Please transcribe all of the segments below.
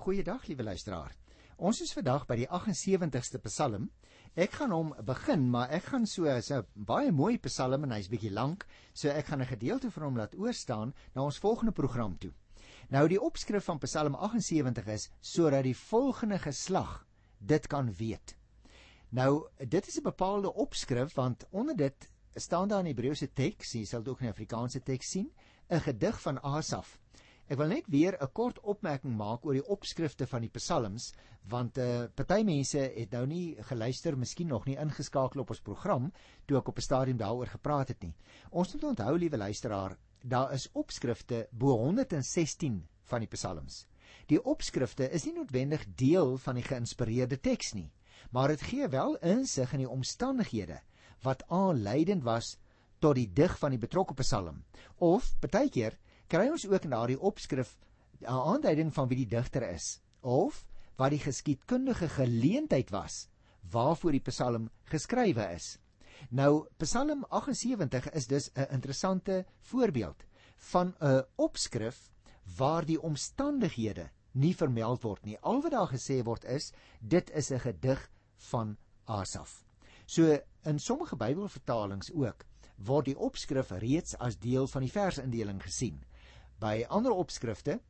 Goeiedag, liewe luisteraar. Ons is vandag by die 78ste Psalm. Ek gaan hom begin, maar ek gaan so 'n baie mooi Psalm en hy's bietjie lank, so ek gaan 'n gedeelte van hom laat oorstaan na ons volgende program toe. Nou die opskrif van Psalm 78 is sodat die volgende geslag dit kan weet. Nou dit is 'n bepaalde opskrif want onder dit staan daar in Hebreëse teks, jy sal dit ook in Afrikaanse teks sien, 'n gedig van Asaf. Ek wil net weer 'n kort opmerking maak oor die opskrifte van die psalms want 'n uh, party mense het nou nie geluister, miskien nog nie ingeskakel op ons program toe ek op 'n stadium daaroor gepraat het nie. Ons moet onthou, liewe luisteraar, daar is opskrifte bo 116 van die psalms. Die opskrifte is nie noodwendig deel van die geïnspireerde teks nie, maar dit gee wel insig in die omstandighede wat aanleidend was tot die dig van die betrokke psalm of partykeer kry ons ook in daardie opskrif 'n aanduiding van wie die digter is of wat die geskiedkundige geleentheid was waarvoor die Psalm geskrywe is. Nou Psalm 78 is dus 'n interessante voorbeeld van 'n opskrif waar die omstandighede nie vermeld word nie. Al wat daar gesê word is dit is 'n gedig van Asaf. So in sommige Bybelvertalings ook word die opskrif reeds as deel van die versindeling gesien. By ander opskrifte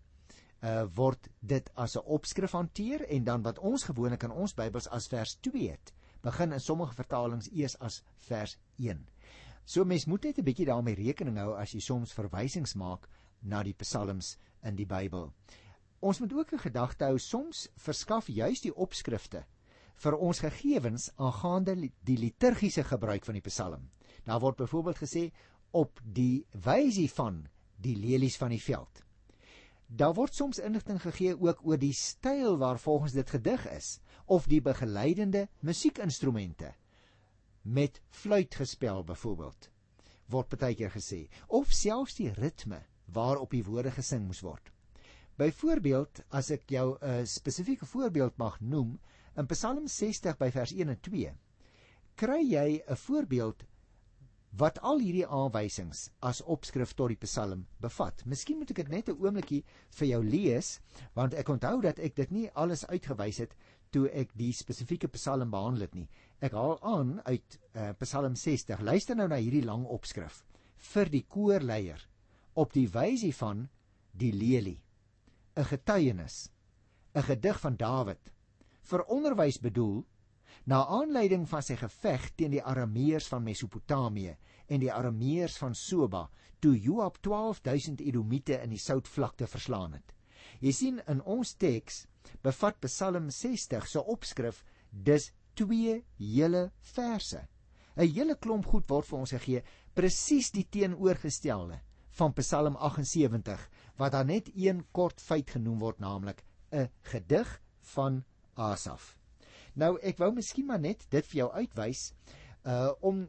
uh word dit as 'n opskrif hanteer en dan wat ons gewoonlik in ons Bybels as vers 2 het, begin in sommige vertalings eers as vers 1. So mens moet net 'n bietjie daarmee rekening hou as jy soms verwysings maak na die psalms in die Bybel. Ons moet ook 'n gedagte hou soms verskaf juis die opskrifte vir ons gegevens aangaande die liturgiese gebruik van die psalm. Daar word byvoorbeeld gesê op die wysie van die lelies van die veld. Daar word soms inligting gegee ook oor die styl waarvolgens dit gedig is of die begeleidende musiekinstrumente met fluit gespel byvoorbeeld word baie keer gesê of selfs die ritme waarop die woorde gesing moes word. Byvoorbeeld as ek jou 'n spesifieke voorbeeld mag noem in Psalm 60 by vers 1 en 2 kry jy 'n voorbeeld wat al hierdie aanwysings as opskrif tot die Psalm bevat. Miskien moet ek dit net 'n oombliekie vir jou lees, want ek onthou dat ek dit nie alles uitgewys het toe ek die spesifieke Psalm behandel het nie. Ek haal aan uit uh, Psalm 60. Luister nou na hierdie lang opskrif vir die koorleier op die wysie van die lelie. 'n Getuienis, 'n gedig van Dawid vir onderwys bedoel Na aanleiding van sy geveg teen die Arameërs van Mesopotamië en die Arameërs van Soba, toe Joab 12000 Edomite in die Soutvlakte verslaan het. Jy sien in ons teks bevat Psalm 60 se opskrif dis twee hele verse. 'n Hele klomp goed word vir ons gegee, presies die teenoorgestelde van Psalm 78 wat daar net een kort feit genoem word, naamlik 'n gedig van Asaf. Nou ek wou miskien maar net dit vir jou uitwys uh om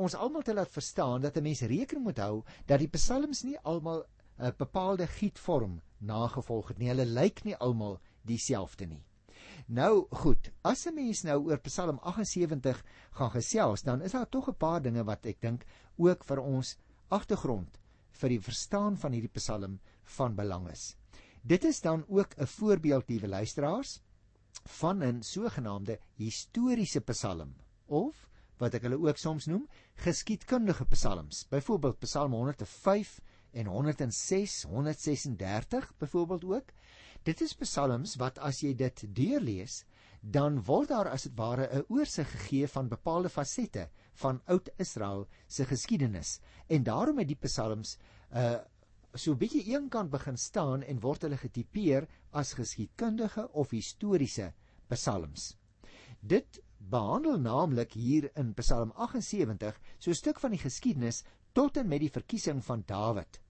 ons almal te laat verstaan dat 'n mens rekening moet hou dat die psalms nie almal 'n bepaalde gietvorm nagevolg het nie. Hulle lyk nie almal dieselfde nie. Nou goed, as 'n mens nou oor Psalm 78 gaan gesels, dan is daar tog 'n paar dinge wat ek dink ook vir ons agtergrond vir die verstaan van hierdie Psalm van belang is. Dit is dan ook 'n voorbeeld, liewe luisteraars, van 'n sogenaamde historiese psalm of wat ek hulle ook soms noem geskiedkundige psalms. Byvoorbeeld Psalm 105 en 106 136 byvoorbeeld ook. Dit is psalms wat as jy dit deurlees dan word daar as dit ware 'n oorsig gegee van bepaalde fasette van oud Israel se geskiedenis. En daarom het die psalms 'n uh, so bietjie eenkant begin staan en word hulle getipeer as geskiedkundige of historiese psalms. Dit behandel naamlik hier in Psalm 78 so 'n stuk van die geskiedenis tot en met die verkiesing van Dawid.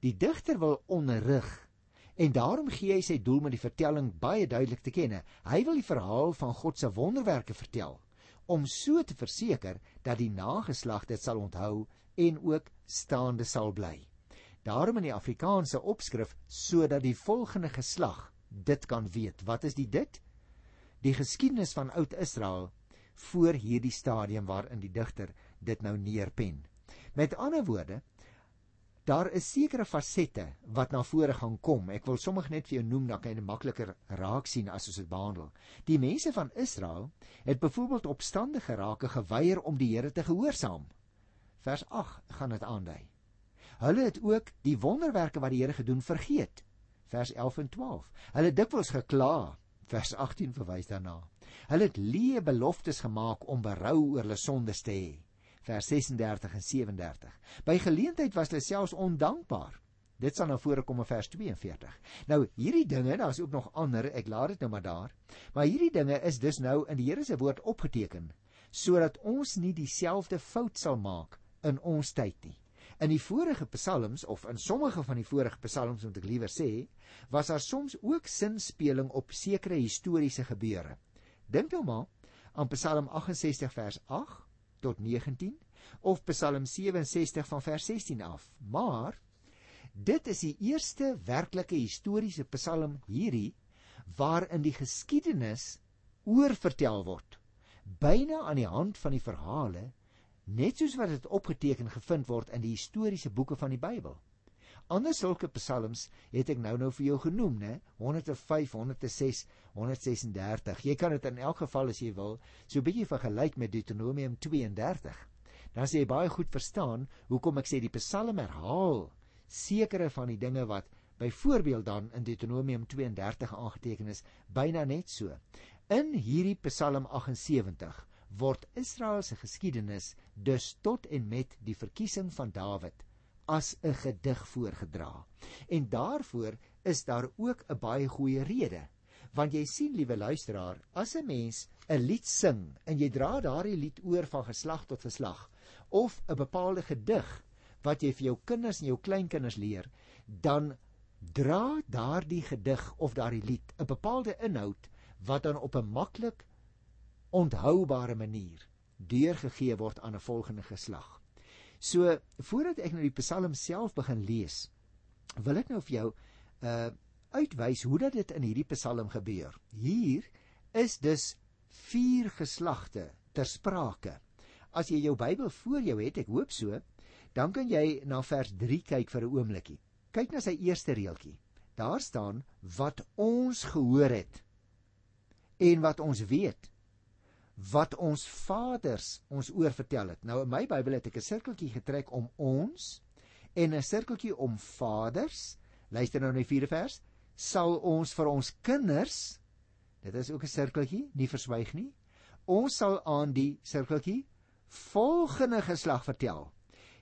Die digter wil onderrig en daarom gee hy sy doel met die vertelling baie duidelik te kenne. Hy wil die verhaal van God se wonderwerke vertel om so te verseker dat die nageslag dit sal onthou en ook staande sal bly. Daarom in die Afrikaanse opskrif sodat die volgende geslag dit kan weet. Wat is die dit? Die geskiedenis van oud Israel voor hierdie stadium waarin die digter dit nou neerpen. Met ander woorde, daar is sekere fasette wat na vore gaan kom. Ek wil sommige net vir jou noem dat jy dit makliker raak sien as ons dit behandel. Die mense van Israel het byvoorbeeld opstandig geraak en geweier om die Here te gehoorsaam. Vers 8 gaan dit aandui. Hulle het ook die wonderwerke wat die Here gedoen vergeet. Vers 11 en 12. Hulle het dikwels gekla. Vers 18 verwys daarna. Hulle het leë beloftes gemaak om berou oor hulle sondes te hê vers 36 en 37. By geleentheid was hulle selfs ondankbaar. Dit sal nou voorkom in vers 42. Nou hierdie dinge, daar's ook nog ander, ek laat dit nou maar daar. Maar hierdie dinge is dus nou in die Here se woord opgeteken sodat ons nie dieselfde fout sal maak in ons tyd nie. In die vorige psalms of in sommige van die vorige psalms moet ek liewer sê, was daar soms ook sinspeling op sekere historiese gebeure. Dink nou maar aan Psalm 68 vers 8 tot 19 of Psalm 67 van vers 16 af. Maar dit is die eerste werklike historiese Psalm hierdie waarin die geskiedenis oorvertel word byna aan die hand van die verhale net soos wat dit opgeteken gevind word in die historiese boeke van die Bybel. Ander sulke psalms het ek nou nou vir jou genoem, né? 105, 106, 136. Jy kan dit in elk geval as jy wil, so 'n bietjie vergelyk met Deuteronomium 32. Dan sê jy baie goed verstaan hoekom ek sê die psalm herhaal sekere van die dinge wat byvoorbeeld dan in Deuteronomium 32 aangeteken is, byna net so. In hierdie Psalm 78 word Israel se geskiedenis dus tot en met die verkiesing van Dawid as 'n gedig voorgedra. En daarvoor is daar ook 'n baie goeie rede. Want jy sien, liewe luisteraar, as 'n mens 'n lied sing en jy dra daardie lied oor van geslag tot geslag of 'n bepaalde gedig wat jy vir jou kinders en jou kleinkinders leer, dan dra daardie gedig of daardie lied 'n bepaalde inhoud wat dan op 'n maklik onthoubare manier deurgegee word aan 'n volgende geslag. So voordat ek nou die Psalm self begin lees, wil ek nou vir jou uh uitwys hoe dat dit in hierdie Psalm gebeur. Hier is dus vier geslagte ter sprake. As jy jou Bybel voor jou het, ek hoop so, dan kan jy na vers 3 kyk vir 'n oombliekie. Kyk na sy eerste reeltjie. Daar staan wat ons gehoor het en wat ons weet wat ons vaders ons oor vertel het. Nou in my Bybel het ek 'n sirkeltjie getrek om ons en 'n sirkeltjie om vaders. Luister nou na die vierde vers. Sal ons vir ons kinders Dit is ook 'n sirkeltjie, nie verswyg nie. Ons sal aan die sirkeltjie volgende geslag vertel.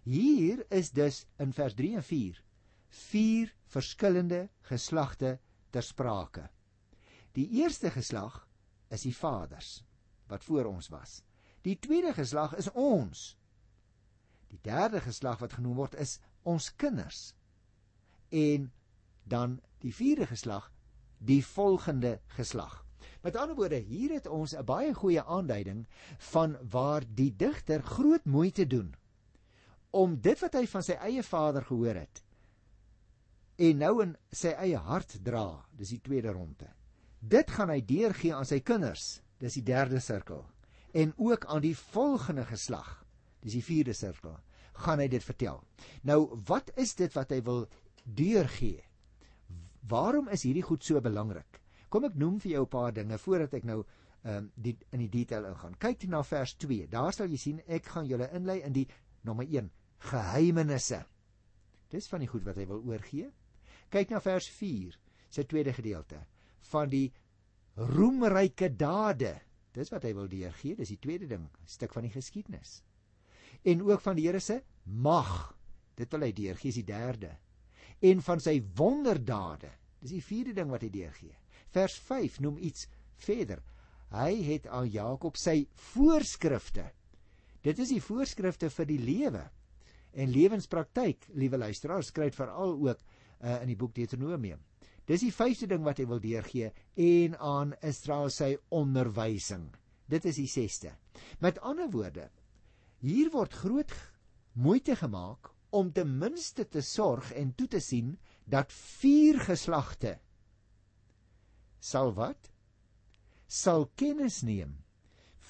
Hier is dus in vers 3 en 4 vier verskillende geslagte ter sprake. Die eerste geslag is die vaders wat voor ons was. Die tweede geslag is ons. Die derde geslag wat genoem word is ons kinders. En dan die vierde geslag, die volgende geslag. Met ander woorde, hier het ons 'n baie goeie aanduiding van waar die digter groot moeite doen om dit wat hy van sy eie vader gehoor het en nou in sy eie hart dra, dis die tweede ronde. Dit gaan hy deurgee aan sy kinders Dis die derde sirkel. En ook aan die volgende geslag. Dis die vierde sirkel. Gaan hy dit vertel. Nou, wat is dit wat hy wil deurgee? Waarom is hierdie goed so belangrik? Kom ek noem vir jou 'n paar dinge voordat ek nou ehm um, die in die detail ingaan. Kyk na vers 2. Daar sal jy sien ek gaan julle inlei in die nommer 1 geheimenisse. Dis van die goed wat hy wil oorgee. Kyk na vers 4, sy tweede gedeelte van die roemryke dade. Dis wat hy wil deurgee, dis die tweede ding, stuk van die geskiedenis. En ook van die Here se mag. Dit wil hy deurgee, is die derde. En van sy wonderdade. Dis die vierde ding wat hy deurgee. Vers 5 noem iets verder. Hy het aan Jakob sy voorskrifte. Dit is die voorskrifte vir die lewe en lewenspraktyk, liewe luisteraars, skryf veral ook uh, in die boek Deuteronomium. Dis die vyfde ding wat hy wil deurgee en aan Israel sy onderwysing. Dit is die sesde. Met ander woorde, hier word groot moeite gemaak om ten minste te sorg en toe te sien dat vier geslagte sal wat sal kennis neem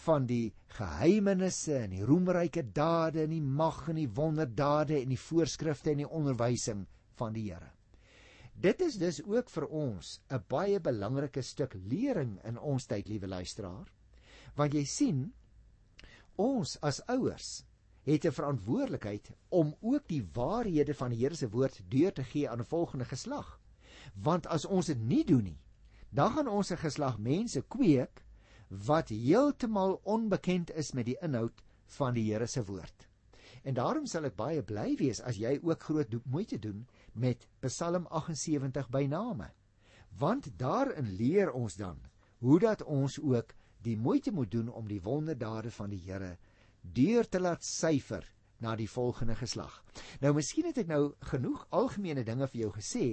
van die geheimenisse en die roemryke dade en die mag en die wonderdade en die voorskrifte en die onderwysing van die Here. Dit is dus ook vir ons 'n baie belangrike stuk lering in ons tyd, liewe luisteraar. Want jy sien, ons as ouers het 'n verantwoordelikheid om ook die waarhede van die Here se woord deur te gee aan 'n volgende geslag. Want as ons dit nie doen nie, dan gaan ons 'n geslag mense kweek wat heeltemal onbekend is met die inhoud van die Here se woord. En daarom sal ek baie bly wees as jy ook groot moeite doen met Psalm 78 by name. Want daarin leer ons dan hoe dat ons ook die moeite moet doen om die wonderdade van die Here deur te laat syfer na die volgende geslag. Nou miskien het ek nou genoeg algemene dinge vir jou gesê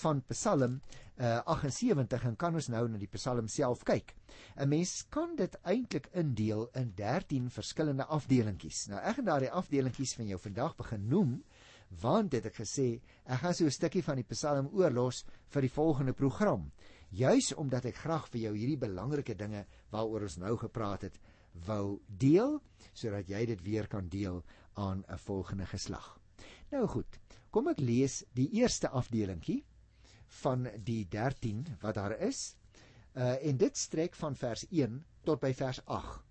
van Psalm uh, 78 en kan ons nou na die Psalm self kyk. 'n Mens kan dit eintlik indeel in 13 verskillende afdelingkies. Nou ek gaan daardie afdelingkies van jou vandag begin noem want dit ek gesê ek gaan so 'n stukkie van die Psalm oorlos vir die volgende program. Juis omdat ek graag vir jou hierdie belangrike dinge waaroor ons nou gepraat het wou deel sodat jy dit weer kan deel aan 'n volgende geslag. Nou goed, kom ek lees die eerste afdelingkie van die 13 wat daar is. Uh en dit strek van vers 1 tot by vers 8.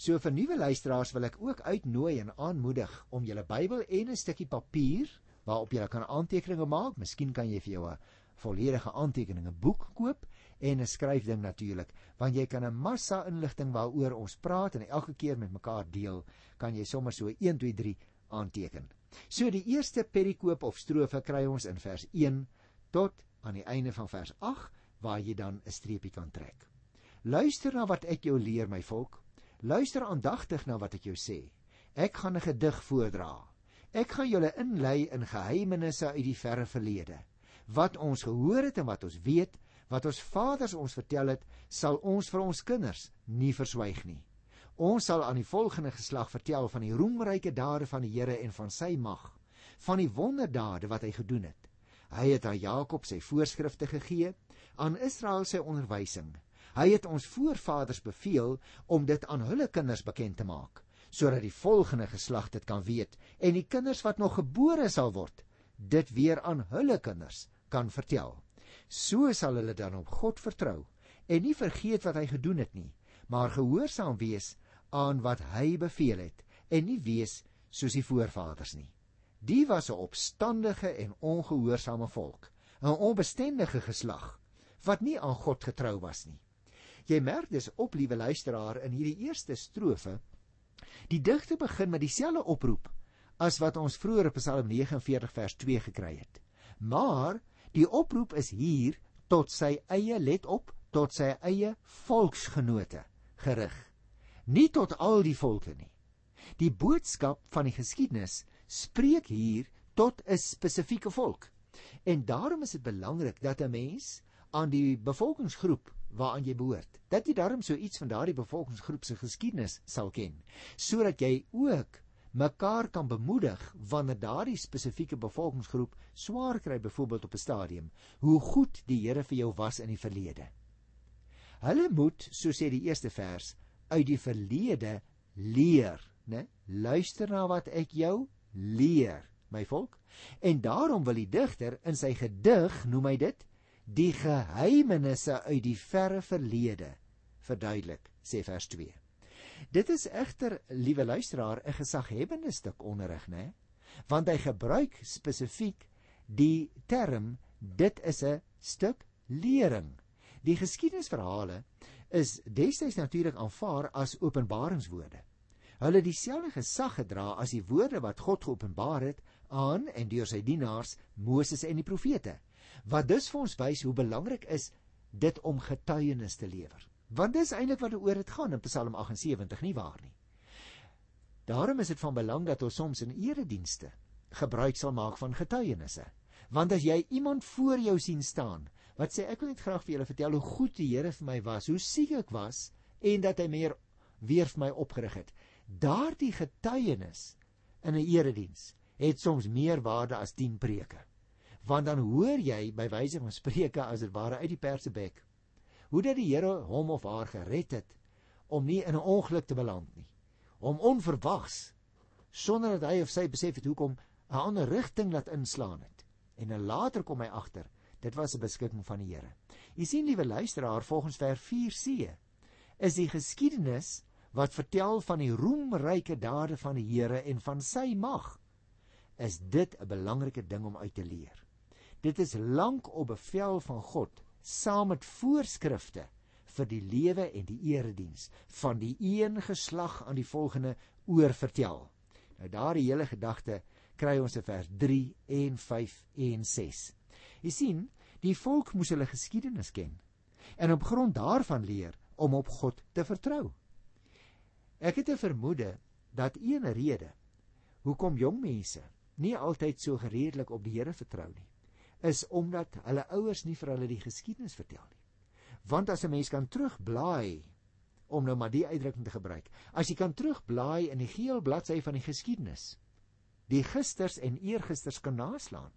So vir nuwe luisteraars wil ek ook uitnooi en aanmoedig om julle Bybel en 'n stukkie papier waarop jy kan aantekeninge maak. Miskien kan jy vir jou 'n volledige aantekeninge boek koop en 'n skryfding natuurlik, want jy kan 'n massa inligting waaroor ons praat en elke keer met mekaar deel, kan jy sommer so 1 2 3 aanteken. So die eerste perikoop of strofe kry ons in vers 1 tot aan die einde van vers 8 waar jy dan 'n streepie kan trek. Luister na wat ek jou leer my volk. Luister aandagtig na wat ek jou sê. Ek gaan 'n gedig voordra. Ek gaan julle inlei in geheimenisse uit die verre verlede. Wat ons gehoor het en wat ons weet, wat ons vaders ons vertel het, sal ons vir ons kinders nie verswyg nie. Ons sal aan die volgende geslag vertel van die roemryke dade van die Here en van sy mag, van die wonderdade wat hy gedoen het. Hy het aan Jakob sy voorskrifte gegee, aan Israel sy onderwysing. Hy het ons voorvaders beveel om dit aan hulle kinders bekend te maak, sodat die volgende geslag dit kan weet en die kinders wat nog gebore sal word, dit weer aan hulle kinders kan vertel. So sal hulle dan op God vertrou en nie vergeet wat hy gedoen het nie, maar gehoorsaam wees aan wat hy beveel het en nie wees soos die voorvaders nie. Die was 'n opstandige en ongehoorsame volk, 'n onbestendige geslag wat nie aan God getrou was nie. Jy merk dis op, liewe luisteraar, in hierdie eerste strofe, die digter begin met dieselfde oproep as wat ons vroeër op Psalm 49 vers 2 gekry het. Maar Die oproep is hier tot sy eie let op tot sy eie volksgenote gerig. Nie tot al die volke nie. Die boodskap van die geskiedenis spreek hier tot 'n spesifieke volk. En daarom is dit belangrik dat 'n mens aan die bevolkingsgroep waaraan jy behoort, dat jy daarom so iets van daardie bevolkingsgroep se geskiedenis sal ken, sodat jy ook mekaar kan bemoedig wanneer daardie spesifieke bevolkingsgroep swaar kry byvoorbeeld op 'n stadium hoe goed die Here vir jou was in die verlede. Hulle moet, so sê die eerste vers, uit die verlede leer, né? Luister na wat ek jou leer, my volk. En daarom wil die digter in sy gedig, noem hy dit, die geheimenisse uit die verre verlede verduidelik, sê vers 2. Dit is egter, liewe luisteraar, 'n gesaghebende stuk onderrig, né? Want hy gebruik spesifiek die term dit is 'n stuk lering. Die geskiedenisverhale is destyds natuurlik aanvaar as openbaringswoorde. Hulle dieselfde gesag gedra as die woorde wat God geopenbaar het aan en deur sy dienaars Moses en die profete. Wat dus vir ons wys hoe belangrik is dit om getuienis te lewer. Want dis eintlik wat oor dit gaan in Psalm 78 nie waar nie. Daarom is dit van belang dat ons soms in eredienste gebruik sal maak van getuienisse. Want as jy iemand voor jou sien staan wat sê ek wil net graag vir julle vertel hoe goed die Here vir my was, hoe siek ek was en dat hy meer weer vir my opgerig het. Daardie getuienis in 'n erediens het soms meer waarde as 10 preke. Want dan hoor jy by wyse van spreuke as dit ware uit die persebek hoe dat die Here hom of haar gered het om nie in 'n ongeluk te beland nie. Om onverwags sonder dat hy of sy besef het hoekom 'n ander rigting laat inslaan het. En dan later kom hy agter, dit was 'n beskikking van die Here. U sien liewe luisteraar, volgens vers 4c is die geskiedenis wat vertel van die roemryke dade van die Here en van sy mag is dit 'n belangrike ding om uit te leer. Dit is lank op bevel van God saam met voorskrifte vir die lewe en die erediens van die een geslag aan die volgende oorvertel. Nou daardie hele gedagte kry ons in vers 3 en 5 en 6. Jy sien, die volk moes hulle geskiedenis ken en op grond daarvan leer om op God te vertrou. Ek het 'n vermoede dat een rede hoekom jong mense nie altyd so gereedelik op die Here vertrou nie, is omdat hulle ouers nie vir hulle die geskiedenis vertel nie. Want as 'n mens kan terugblaai om nou maar die uitdrukking te gebruik, as jy kan terugblaai in die geel bladsy van die geskiedenis, die gisters en eergisters kan naslaan,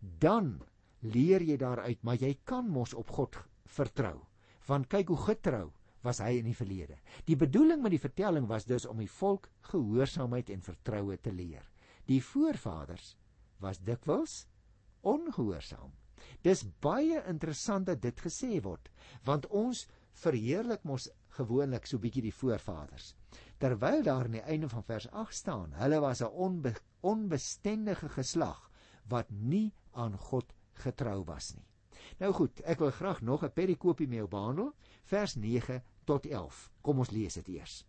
dan leer jy daaruit, maar jy kan mos op God vertrou. Want kyk hoe getrou was hy in die verlede. Die bedoeling met die vertelling was dus om die volk gehoorsaamheid en vertroue te leer. Die voorvaders was dikwels ongehoorsaam. Dis baie interessant dat dit gesê word, want ons verheerlik mos gewoonlik so bietjie die voorvaders. Terwyl daar aan die einde van vers 8 staan, hulle was 'n onbe onbestendige geslag wat nie aan God getrou was nie. Nou goed, ek wil graag nog 'n perikoopie mee behandel, vers 9 tot 11. Kom ons lees dit eers.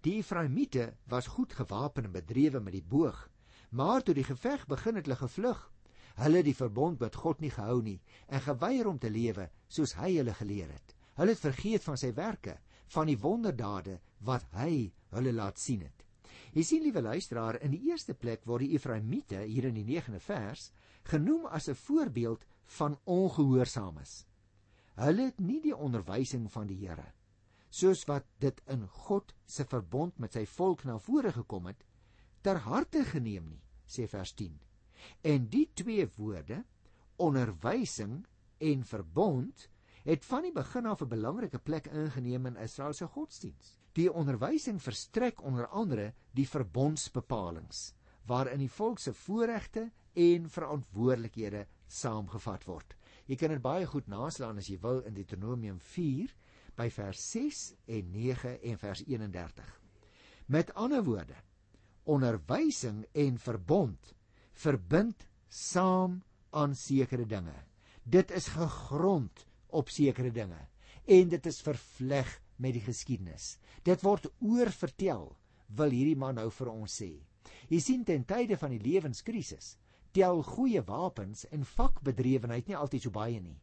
Die Efraimiete was goed gewapen en bedrewe met die boog, maar toe die geveg begin het hulle gevlug. Hulle die verbond met God nie gehou nie en geweier om te lewe soos hy hulle geleer het. Hulle het vergeet van sy werke, van die wonderdade wat hy hulle laat sien het. Jy sien liewe luisteraar, in die eerste plek word die Efraimiete hier in die 9de vers genoem as 'n voorbeeld van ongehoorsaames. Hulle het nie die onderwysing van die Here soos wat dit in God se verbond met sy volk na vore gekom het, ter harte geneem nie, sê vers 10. En die twee woorde, onderwysing en verbond, het van die begin af 'n belangrike plek ingeneem in Israel se godsdiens. Die onderwysing verstrek onder andere die verbondsbepalings waarin die volk se voorregte en verantwoordelikhede saamgevat word. Jy kan dit baie goed naslaan as jy wil in Deuteronomium by vers 6 en 9 en vers 31. Met ander woorde, onderwysing en verbond verbind saam aan sekere dinge. Dit is gegrond op sekere dinge en dit is vervleg met die geskiedenis. Dit word oorvertel, wil hierdie man nou vir ons sê. Jy sien ten tye van die lewenskrisis tel goeie wapens en vakbedrywenheid nie altyd so baie nie.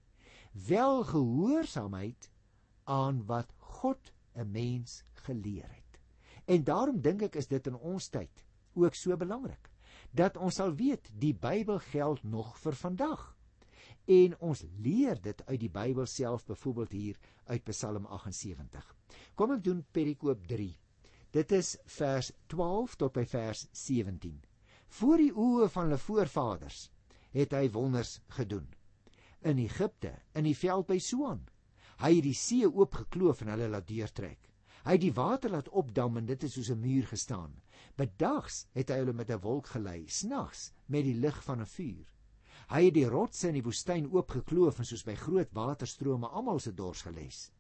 Wel gehoorsaamheid aan wat God 'n mens geleer het. En daarom dink ek is dit in ons tyd ook so belangrik dat ons sal weet die Bybel geld nog vir vandag. En ons leer dit uit die Bybel self, byvoorbeeld hier uit Psalm 78. Kom ek doen perikoop 3. Dit is vers 12 tot by vers 17. Voor die oë van hulle voorvaders het hy wonders gedoen. In Egipte, in die veld by Soan, Hy het die see oopgekloof en hulle laat deurtrek. Hy het die water laat opdam en dit het soos 'n muur gestaan. Bedags het hy hulle met 'n wolk gelei, snags met die lig van 'n vuur. Hy het die rotse in die woestyn oopgekloof en soos by groot waterstrome almal se dors geles.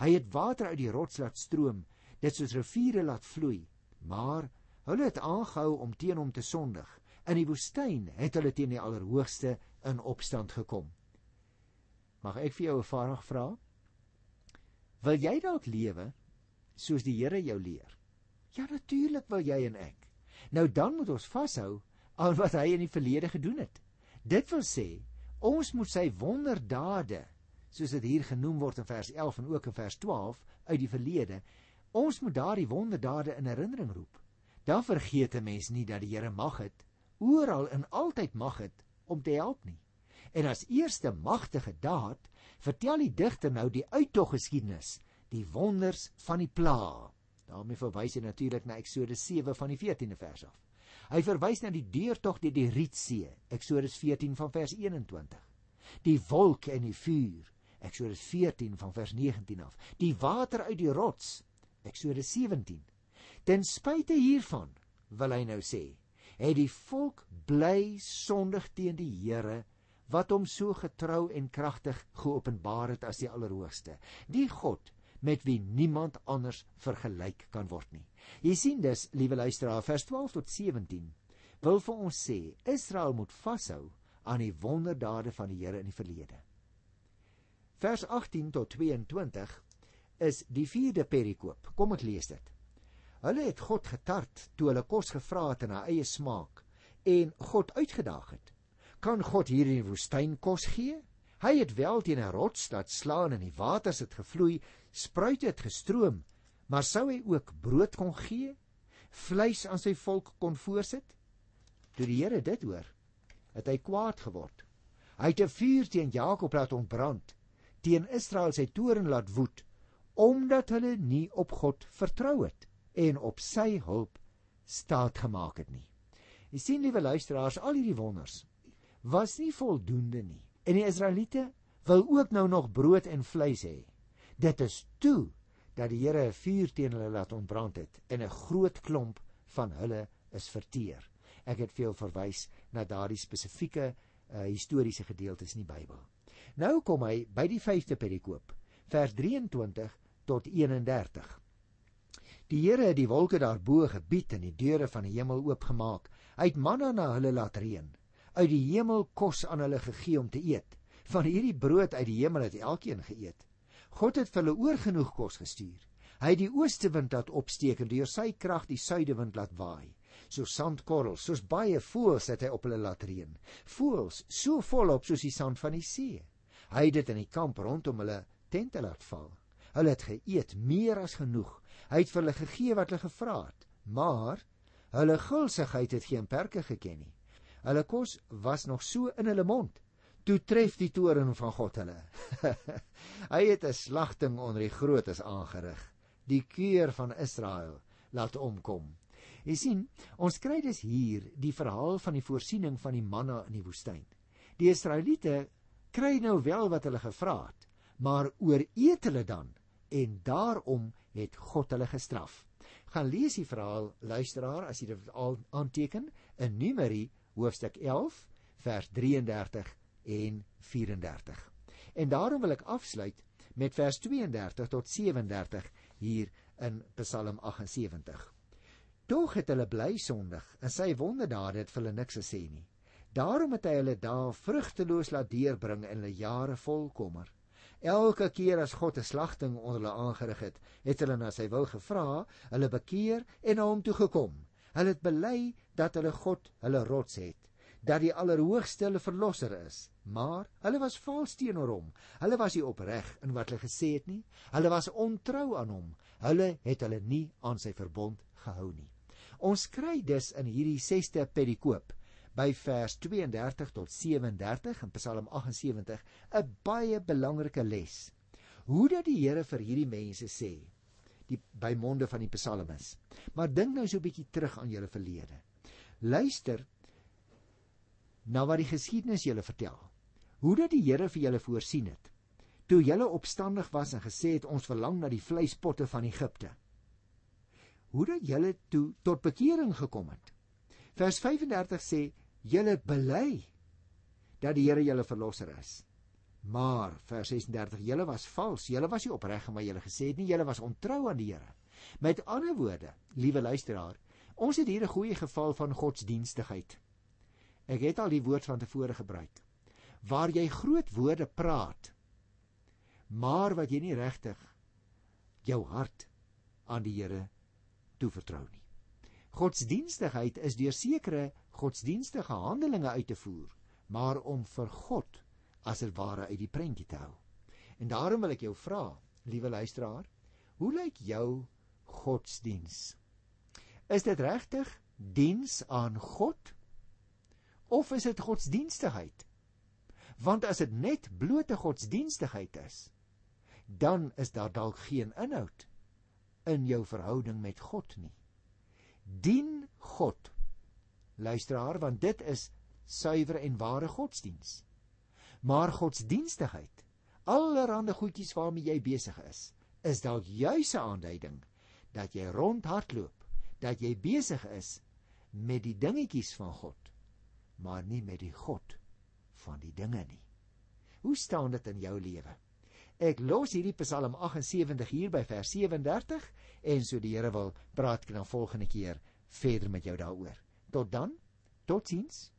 Hy het water uit die rots laat stroom, dit soos riviere laat vloei, maar hulle het aangehou om teen hom te sondig. In die woestyn het hulle teen die Allerhoogste in opstand gekom. Mag ek vir jou 'n vraag vra? Wil jy dalk lewe soos die Here jou leer? Ja, natuurlik wil jy en ek. Nou dan moet ons vashou aan wat hy in die verlede gedoen het. Dit wil sê, ons moet sy wonderdade, soos dit hier genoem word in vers 11 en ook in vers 12 uit die verlede, ons moet daardie wonderdade in herinnering roep. Dan vergeet 'n mens nie dat die Here mag het, oral en altyd mag het om te help nie. En as eerste magtige daad vertel die digter nou die uittoggeskiedenis, die wonders van die pla. daarmee verwys hy natuurlik na Eksodus 7 van die 14de vers af. Hy verwys na die deurtog deur die Rietsee, Eksodus 14 van vers 21. Die wolk en die vuur Eksodus 14 van vers 19 af. Die water uit die rots. Eksodus 17. Ten spyte hiervan, wil hy nou sê, het die volk bly sondig teen die Here wat hom so getrou en kragtig geopenbaar het as die Allerhoogste. Die God met wie niemand anders vergelyk kan word nie. Jy sien dus, liewe luisteraar, vers 12 tot 17 wil vir ons sê Israel moet vashou aan die wonderdade van die Here in die verlede. Vers 18 tot 22 is die vierde perikoop. Kom ek lees dit. Hulle het God getart toe hulle kos gevra het haar eie smaak en God uitgedaag het. Kan God hier in die woestyn kos gee? Hy het wel teen 'n rots laat slaan en die waters het gevloei, spruite het gestroom, maar sou hy ook brood kon gee? Vleis aan sy volk kon voorsit? Toe die Here dit hoor, het hy kwaad geword. Hy het 'n vuur teen Jakob laat ontbrand teen Israel sy toorn laat woed omdat hulle nie op God vertrou het en op sy hulp staat gemaak het nie. Jy sien liewe luisteraars, al hierdie wonders was nie voldoende nie. En die Israeliete wil ook nou nog brood en vleis hê. Dit is toe dat die Here 'n vuur teen hulle laat ontbrand het en 'n groot klomp van hulle is verteer. Ek het veel verwys na daardie spesifieke uh, historiese gedeeltes in die Bybel. Nou kom hy by die 5de perikoop, vers 23 tot 31. Die Here het die wolke daarbo gebied en die deure van die hemel oopgemaak. Hy het manna na hulle laat reën. Uit die hemel kos aan hulle gegee om te eet. Van hierdie brood uit die hemel het elkeen geëet. God het vir hulle oorgenoeg kos gestuur. Hy het die ooste wind laat opsteek en deur sy krag die suidewind laat waai. So sandkorrels, soos baie voëls het hy op hulle laat reën. Voëls so volop soos die sand van die see. Hy het dit in die kamp rondom hulle tente laat val. Hulle het geëet meer as genoeg. Hy het vir hulle gegee wat hulle gevra het, maar hulle gulsigheid het geen perke geken nie. Hulle kos was nog so in hulle mond. Toe tref die toorn van God hulle. Hy het 'n slagting onder die grootes aangerig. Die keur van Israel laat omkom. Jy sien, ons kry dus hier die verhaal van die voorsiening van die manna in die woestyn. Die Israeliete kry nou wel wat hulle gevra het, maar ooreet hulle dan en daarom het God hulle gestraf. Gaan lees die verhaal, luisteraar, as jy dit al aanteken in Numeri hoofstuk 11 vers 33 en 34. En daarom wil ek afsluit met vers 32 tot 37 hier in Psalm 78. Tog het hulle bly sondig en sy wonderdade het vir hulle niks gesê nie. Daarom het hy hulle dae vrugteloos laat deurbring en hulle jare vol kommer. Elke keer as God 'n slagting onder hulle aangerig het, het hulle na sy wil gevra, hulle bekeer en na hom toe gekom. Hulle het bely dat hulle God hulle rots het, dat die Allerhoogste hulle verlosser is. Maar hulle was vals teenoor hom. Hulle was nie opreg in wat hulle gesê het nie. Hulle was ontrou aan hom. Hulle het hulle nie aan sy verbond gehou nie. Ons kry dus in hierdie 6ste perikoop by vers 32 tot 37 in Psalm 78 'n baie belangrike les. Hoe dat die Here vir hierdie mense sê die by monde van die psalmis. Maar dink nou so 'n bietjie terug aan julle verlede. Luister na wat die geskiedenis julle vertel. Hoe dat die Here vir julle voorsien het. Toe julle opstandig was en gesê het ons verlang na die vleispotte van Egipte. Hoe dat julle toe tot bekering gekom het. Vers 35 sê julle bely dat die Here julle verlosser is. Maar vers 36, julle was vals, julle was nie opreg in wat julle gesê het nie, julle was ontrou aan die Here. Met ander woorde, liewe luisteraar, ons het hier 'n goeie geval van godsdienstigheid. Ek het al die woord van tevore gebruik. Waar jy groot woorde praat, maar wat jy nie regtig jou hart aan die Here toevertrou nie. Godsdienstigheid is deur sekere godsdienstige handelinge uit te voer, maar om vir God as dit ware uit die prentjie te hou. En daarom wil ek jou vra, liewe luisteraar, hoe lyk jou godsdiens? Is dit regtig diens aan God of is dit godsdienstigheid? Want as dit net blote godsdienstigheid is, dan is daar dalk geen inhoud in jou verhouding met God nie. Dien God luisteraar want dit is suiwer en ware godsdiens. Maar godsdienstigheid allerlei goedjies waarmee jy besig is, is dalk juis 'n aanduiding dat jy rondhardloop, dat jy besig is met die dingetjies van God, maar nie met die God van die dinge nie. Hoe staan dit in jou lewe? Ek los hierdie Psalm 78 hier by vers 37 en so die Here wil praat ek dan volgende keer verder met jou daaroor. Tot dan. Totsiens.